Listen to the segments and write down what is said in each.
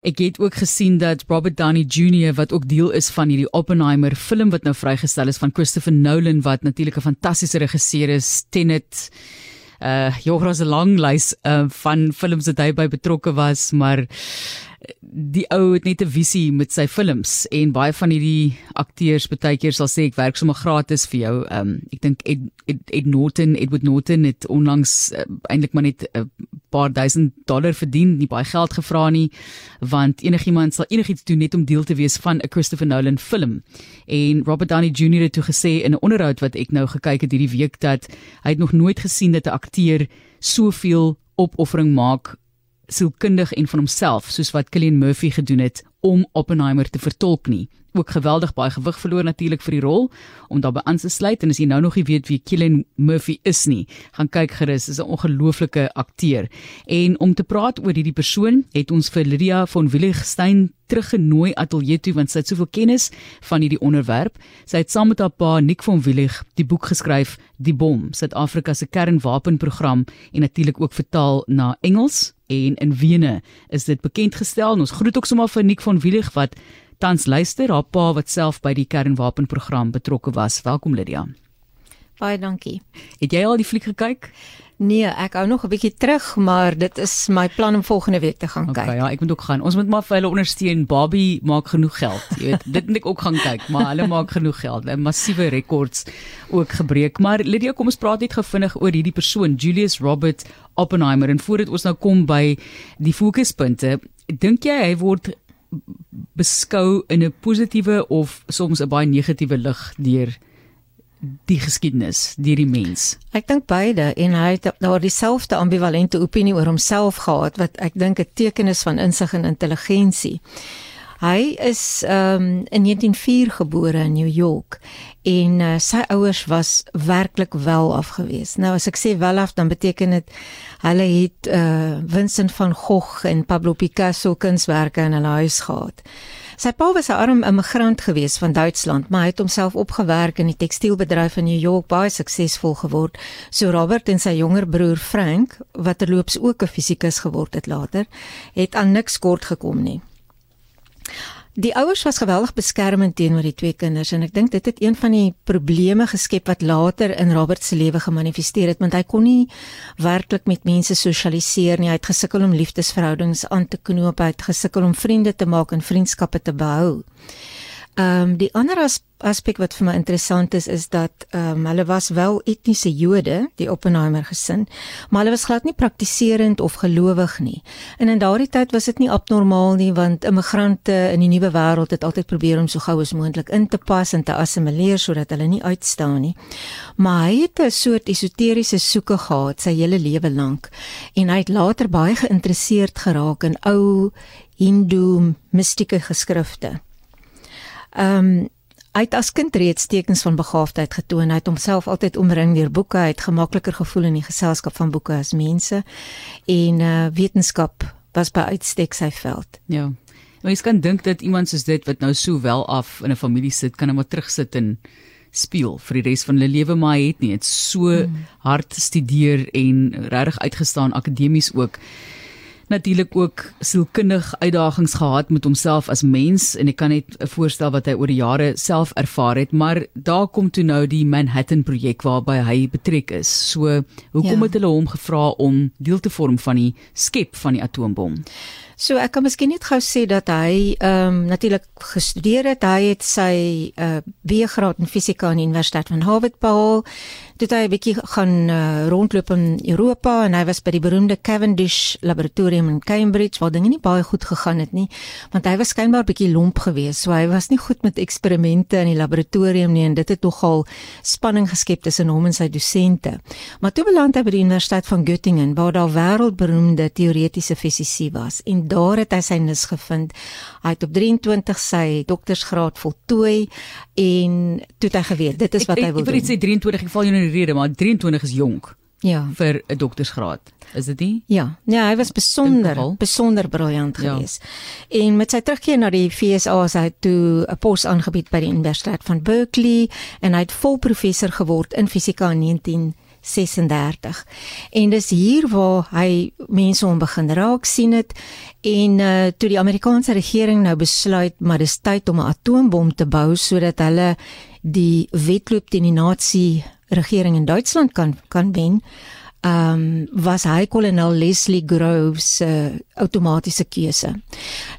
Ek het ook gesien dat Robert Downey Jr wat ook deel is van hierdie Oppenheimer film wat nou vrygestel is van Christopher Nolan wat natuurlik 'n fantastiese regisseur is, Tenet. Uh, ja, daar's 'n lang lys uh, van films wat hy by betrokke was, maar die ou het net 'n visie met sy films en baie van hierdie akteurs baie keer sal sê ek werk sommer gratis vir jou. Um, ek dink Ed, Ed, Ed Norton, Edward Norton het onlangs uh, eintlik maar net 'n uh, paar duisend dollar verdien, nie baie geld gevra nie, want enigiemand sal enigiets doen net om deel te wees van 'n Christopher Nolan film. En Robert Downey Jr het toe gesê in 'n onderhoud wat ek nou gekyk het hierdie week dat hy het nog nooit gesien dat 'n akteur soveel opoffering maak sielkundig en van homself soos wat Cillian Murphy gedoen het om Oppenheimer te vertolk nie. Ook geweldig baie gewig verloor natuurlik vir die rol om daarbey aan te sluit en as jy nou nog nie weet wie Cillian Murphy is nie, gaan kyk gerus, is 'n ongelooflike akteur. En om te praat oor hierdie persoon, het ons vir Lydia von Willigstein teruggenooi ateljee toe want sy het soveel kennis van hierdie onderwerp. Sy het saam met haar pa Nick von Willig die boek geskryf Die Bom, Suid-Afrika se kernwapenprogram en natuurlik ook vertaal na Engels en in Wene is dit bekend gestel. Ons groet ook sommer vir Nick van Willig wat tans luister, haar pa wat self by die kernwapenprogram betrokke was. Welkom Lydia. Baie dankie. Het jy al die fliek gekyk? Nee, ek hou nog 'n bietjie terug, maar dit is my plan om volgende week te gaan okay, kyk. Ja, ek moet ook gaan. Ons moet maar vir hulle ondersteun. Barbie maak genoeg geld. Jy weet, dit moet ek ook gaan kyk, maar hulle maak genoeg geld. 'n Massiewe rekords ook gebreek. Maar Lydia, kom ons praat net gevinnig oor hierdie persoon, Julius Robert Oppenheimer en voordat ons nou kom by die fokuspunte, dink jy hy word beskou in 'n positiewe of soms 'n baie negatiewe lig deur die geskiedenis deur die mens. Ek dink beide en hy het daar dieselfde ambivalente opinie oor homself gehad wat ek dink 'n teken is van insig en intelligensie. Hy is um, in 1904 gebore in New York en uh, sy ouers was werklik wel afgewees. Nou as ek sê wel af dan beteken dit hulle het uh, Vincent van Gogh en Pablo Picasso kunswerke in hulle huis gehad. Sy pa was 'n arm immigrant gewees van Duitsland, maar hy het homself opgewerk in die tekstielbedryf in New York, baie suksesvol geword. So Robert en sy jonger broer Frank, wat terloops ook 'n fisikus geword het later, het aan niks kort gekom nie. Die ouers was geweldig beskermend teenoor die twee kinders en ek dink dit het een van die probleme geskep wat later in Robert se lewe gemanifesteer het want hy kon nie werklik met mense sosialiseer nie. Hy het gesukkel om liefdesverhoudings aan te knoop, hy het gesukkel om vriende te maak en vriendskappe te behou. Ehm um, die ander as, aspek wat vir my interessant is is dat ehm um, hulle was wel etniese Jode, die Oppenheimer gesin, maar hulle was glad nie praktiserend of gelowig nie. En in daardie tyd was dit nie abnormaal nie want immigrante in die nuwe wêreld het altyd probeer om so gou as moontlik in te pas en te assimileer sodat hulle nie uitstaan nie. Maar hy het 'n soort esoteriese soeke gehad sy hele lewe lank en hy het later baie geïnteresseerd geraak in ou Hindoe mistieke geskrifte. Ehm um, hy het as kind reeds tekens van begaafdheid getoon. Hy het homself altyd omring deur boeke. Hy het gemakliker gevoel in die geselskap van boeke as mense. En uh wetenskap was by uitstek sy veld. Ja. Maar jy kan dink dat iemand soos dit wat nou so wel af in 'n familie sit, kan net maar terugsit en speel vir die res van hulle lewe, maar hy het nie. Dit so hmm. hard studeer en regtig uitgestaan akademies ook natuurlik ook sielkundig uitdagings gehad met homself as mens en ek kan net voorstel wat hy oor die jare self ervaar het maar daar kom toe nou die Manhattan projek waarby hy betrek is so hoekom ja. het hulle hom gevra om deel te vorm van die skep van die atoombom So ek kan miskien net gou sê dat hy ehm um, natuurlik gestudeer het. Hy het sy uh B-graad in fisika aan die Universiteit van Harvard behaal. Dit hy 'n bietjie gaan uh, rondloop in Europa en hy was by die beroemde Cavendish laboratorium in Cambridge waar dinge nie baie goed gegaan het nie, want hy was skynbaar bietjie lomp geweest. So hy was nie goed met eksperimente in die laboratorium nie en dit het nogal spanning geskep tussen hom en sy dosente. Maar toe beland hy by die Universiteit van Göttingen waar daar wêreldberoemde teoretiese fisici was en daar het hy sy nis gevind. Hy het op 23 sy doktorsgraad voltooi en toe het hy geweet dit is wat ek, hy wil doen. Ek wil sê 23, ek val jou in die rede, maar 23 is jonk. Ja. vir 'n doktorsgraad. Is dit nie? Ja. Ja, hy was besonder besonder briljant ja. geweest. En met sy terugkeer na die FSA as hy toe 'n pos aangebied by die Universiteit van Berkeley en hy het vol professor geword in fisika in 36. En dis hier waar hy mense om begin raak sien het en uh, toe die Amerikaanse regering nou besluit maar dis tyd om 'n atoombom te bou sodat hulle die wedloop teen die nasie regering in Duitsland kan kan wen um, was hy kolonel Leslie Groves se uh, outomatiese keuse.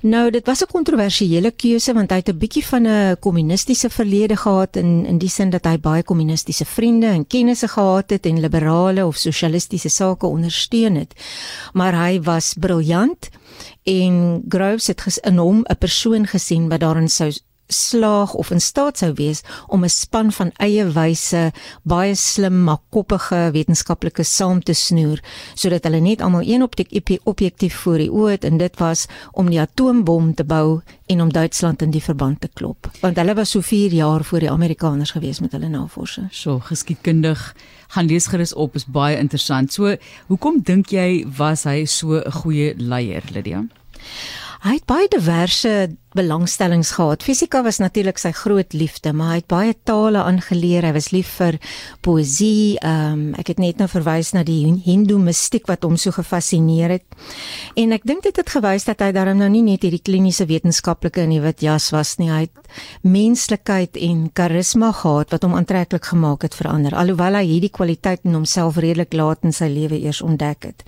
Nou dit was 'n kontroversiële keuse want hy het 'n bietjie van 'n kommunistiese verlede gehad in in die sin dat hy baie kommunistiese vriende en kennisse gehad het en liberale of sosialistiese sake ondersteun het. Maar hy was briljant en Groves het in hom 'n persoon gesien wat daarin sou slaag of in staat sou wees om 'n span van eie wyse, baie slim maar koppige wetenskaplikes saam te snoer sodat hulle net almal een op die objektief voor die oë het en dit was om die atoombom te bou en om Duitsland in die verband te klop. Want hulle was so 4 jaar voor die Amerikaners gewees met hulle navorsing. So geskiedkundig gaan lees gerus op is baie interessant. So hoekom dink jy was hy so 'n goeie leier, Lydia? Hy het baie diverse belangstellings gehad. Fisika was natuurlik sy groot liefde, maar hy het baie tale aangeleer. Hy was lief vir poësie. Ehm um, ek het net nou verwys na die Hindu mistiek wat hom so gefassineer het. En ek dink dit het gewys dat hy daarom nou nie net hierdie kliniese wetenskaplike in die wit jas was nie. Hy het menslikheid en karisma gehad wat hom aantreklik gemaak het vir ander. Alhoewel hy hierdie kwaliteit in homself redelik laat in sy lewe eers ontdek het.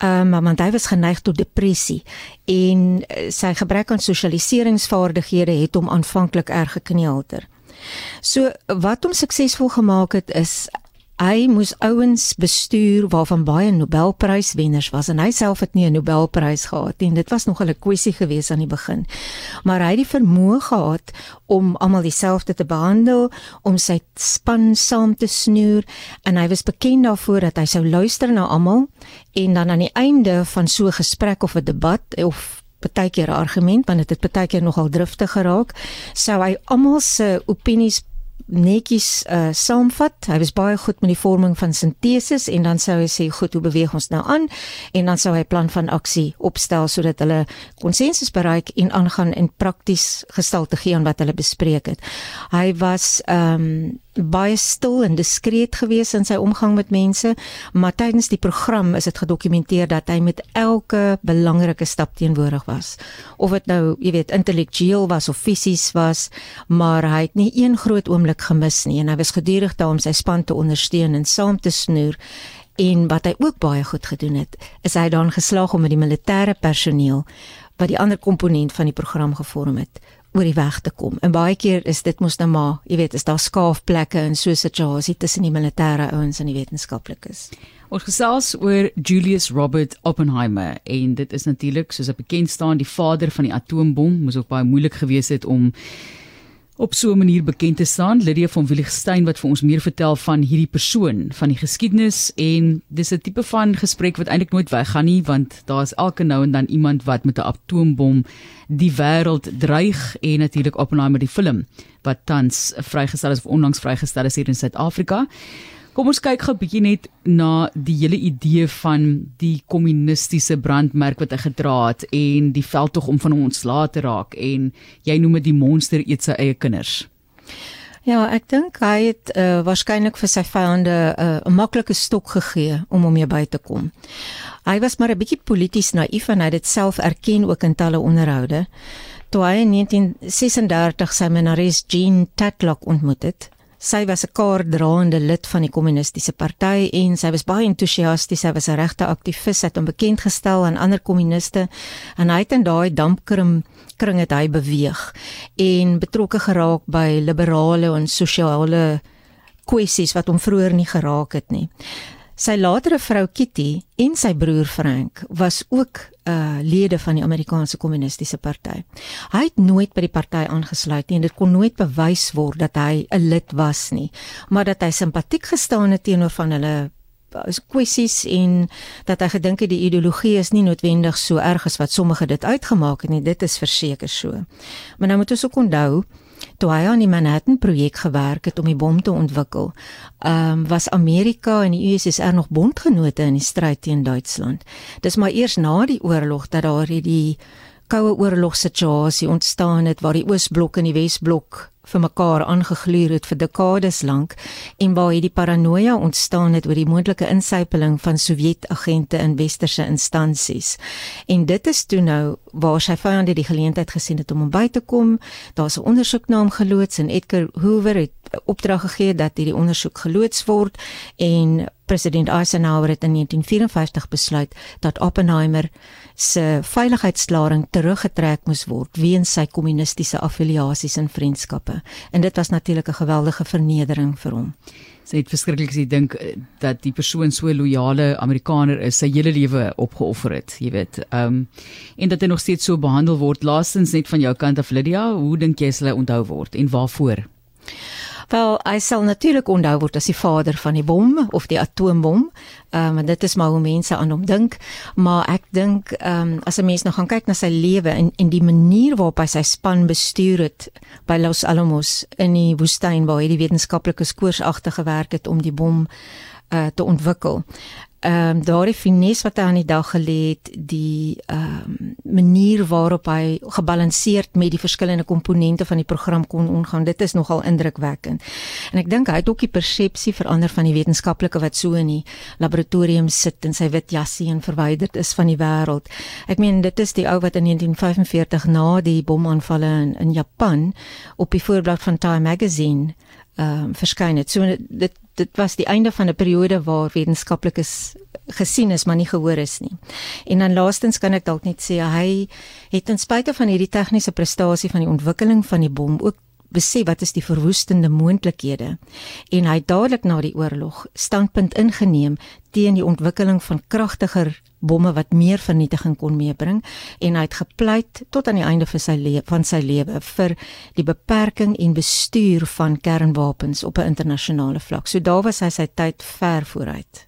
Ehm um, want hy was geneig tot depressie en uh, sy gebrek aan sosialiseringsvaardighede het hom aanvanklik erg gekneelter. So wat hom suksesvol gemaak het is hy moes ouens bestuur waarvan baie Nobelpryswenners was en hy self het nie 'n Nobelprys gehad nie. Dit was nog 'n kwessie gewees aan die begin. Maar hy het die vermoë gehad om almal dieselfde te behandel, om sy span saam te snoer en hy was bekend daarvoor dat hy sou luister na almal en dan aan die einde van so 'n gesprek of 'n debat of partykeer 'n argument want dit het partykeer nogal driftig geraak, sou hy almal se opinies netjies uh saamvat. Hy was baie goed met die vorming van sinteses en dan sou hy sê, "Goed, hoe beweeg ons nou aan?" En dan sou hy 'n plan van aksie opstel sodat hulle konsensus bereik en aangaan en prakties gestalte gee aan wat hulle bespreek het. Hy was ehm um, baie stil en diskreet gewees in sy omgang met mense, maar tydens die program is dit gedokumenteer dat hy met elke belangrike stap teenwoordig was. Of dit nou, jy weet, intellektueel was of fisies was, maar hy het nie een groot oomblik gemis nie en hy was gedurig daar om sy span te ondersteun en saam te snoer. En wat hy ook baie goed gedoen het, is hy dan geslaag om met die militêre personeel wat die ander komponent van die program gevorm het oor die weg te kom. En baie keer is dit mos nou maar, jy weet, is daar skaafplekke in so 'n situasie tussen die militêre ouens en die wetenskaplikes. Ons gesels oor Julius Robert Oppenheimer en dit is natuurlik soos 'n bekend staan die vader van die atoombom, moes ook baie moeilik gewees het om op so 'n manier bekend te staan. Lydia van Willigstein wat vir ons meer vertel van hierdie persoon, van die geskiedenis en dis 'n tipe van gesprek wat eintlik nooit weggaan nie want daar is elke nou en dan iemand wat met 'n atoombom die wêreld dreig en natuurlik Oppenheimer die film wat tans vrygestel is of onlangs vrygestel is hier in Suid-Afrika. Kom ons kyk gou 'n bietjie net na die hele idee van die kommunistiese brandmerk wat hy gedra het en die veldtog om van hom ontslae te raak en jy noem dit die monster eet sy eie kinders. Ja, ek dink hy het uh, waarskynlik vir sy vyande uh, 'n maklike stok gegee om hom hier by te kom. Hy was maar 'n bietjie polities naïef en hy het dit self erken ook in talle onderhoude. Toe hy in 1936 sy menares Jean Tatlock ontmoet het, Sy was 'n kaardraande lid van die kommunistiese party en sy was baie entoesiasties. Sy was 'n regte aktivis, het hom bekend gestel aan ander kommuniste en hy het in daai dampkring kring het hy beweeg en betrokke geraak by liberale en sosiale kwessies wat hom vroeër nie geraak het nie. Sy latere vrou Kitty en sy broer Frank was ook uh lede van die Amerikaanse Kommunistiese Party. Hy het nooit by die party aangesluit nie en dit kon nooit bewys word dat hy 'n lid was nie, maar dat hy simpatiek gestaan het teenoor van hulle uh, kwessies en dat hy gedink het die ideologie is nie noodwendig so erg as wat sommige dit uitgemaak het nie. Dit is verseker so. Maar nou moet ons ook onthou toe hy aan die Manhattan projek gewerk het om die bom te ontwikkel, ehm um, was Amerika en die USSR nog bondgenote in die stryd teen Duitsland. Dis maar eers na die oorlog dat daar hierdie koue oorlog situasie ontstaan het waar die Oosblok en die Wesblok vir mekaar aangegluur het vir dekades lank en waar hierdie paranoia ontstaan het oor die moontlike insypeling van Sowjetagente in westerse instansies. En dit is toe nou waar sy vyande die geleentheid gesien het om hom by te kom. Daar's 'n ondersoek na hom geloods en Edgar Hoover het opdrag gegee dat hierdie ondersoek geloods word en president Eisenhower het in 1954 besluit dat Oppenheimer se veiligheidsklaring teruggetrek moes word weens sy kommunistiese affiliasies en vriendskappe. En dit was natuurlik 'n geweldige vernedering vir hom. Sy het verskriklik gesê dink eh, dat die persoon so loyale Amerikaner is, sy hele lewe opgeoffer het, jy weet. Ehm um, en dat hy nog steeds so behandel word. Laastens net van jou kant af Lydia, hoe dink jy sal hy onthou word en waarvoor? Wel, hy sal natuurlik onthou word as die vader van die bom of die atoombom. Ehm um, dit is maar hoe mense aan hom dink, maar ek dink ehm um, as 'n mens nou gaan kyk na sy lewe en en die manier waarop hy sy span bestuur het by Los Alamos in die woestyn waar hy die wetenskaplike skoorsagtig gewerk het om die bom uh, te ontwikkel ehm um, daardie finesse wat hy aan die dag gelê het, die ehm um, manier waarop hy gebalanseerd met die verskillende komponente van die program kon omgaan, dit is nogal indrukwekkend. En ek dink hy het ook die persepsie verander van die wetenskaplike wat so in die laboratorium sit en sy wit jassie en verwyderd is van die wêreld. Ek meen dit is die ou wat in 1945 na die bomaanvalle in, in Japan op die voorblad van Time magazine ehm um, verskyn het. So dit dit was die einde van 'n periode waar wetenskaplikes gesien is maar nie gehoor is nie. En dan laastens kan ek dalk net sê hy het ten spyte van hierdie tegniese prestasie van die ontwikkeling van die bom ook besef wat is die verwoestende moontlikhede en hy het dadelik na die oorlog standpunt ingeneem teen die ontwikkeling van kragtiger bomme wat meer vernietiging kon meebring en hy het gepleit tot aan die einde van sy lewe van sy lewe vir die beperking en bestuur van kernwapens op 'n internasionale vlak. So daar was hy sy tyd ver vooruit.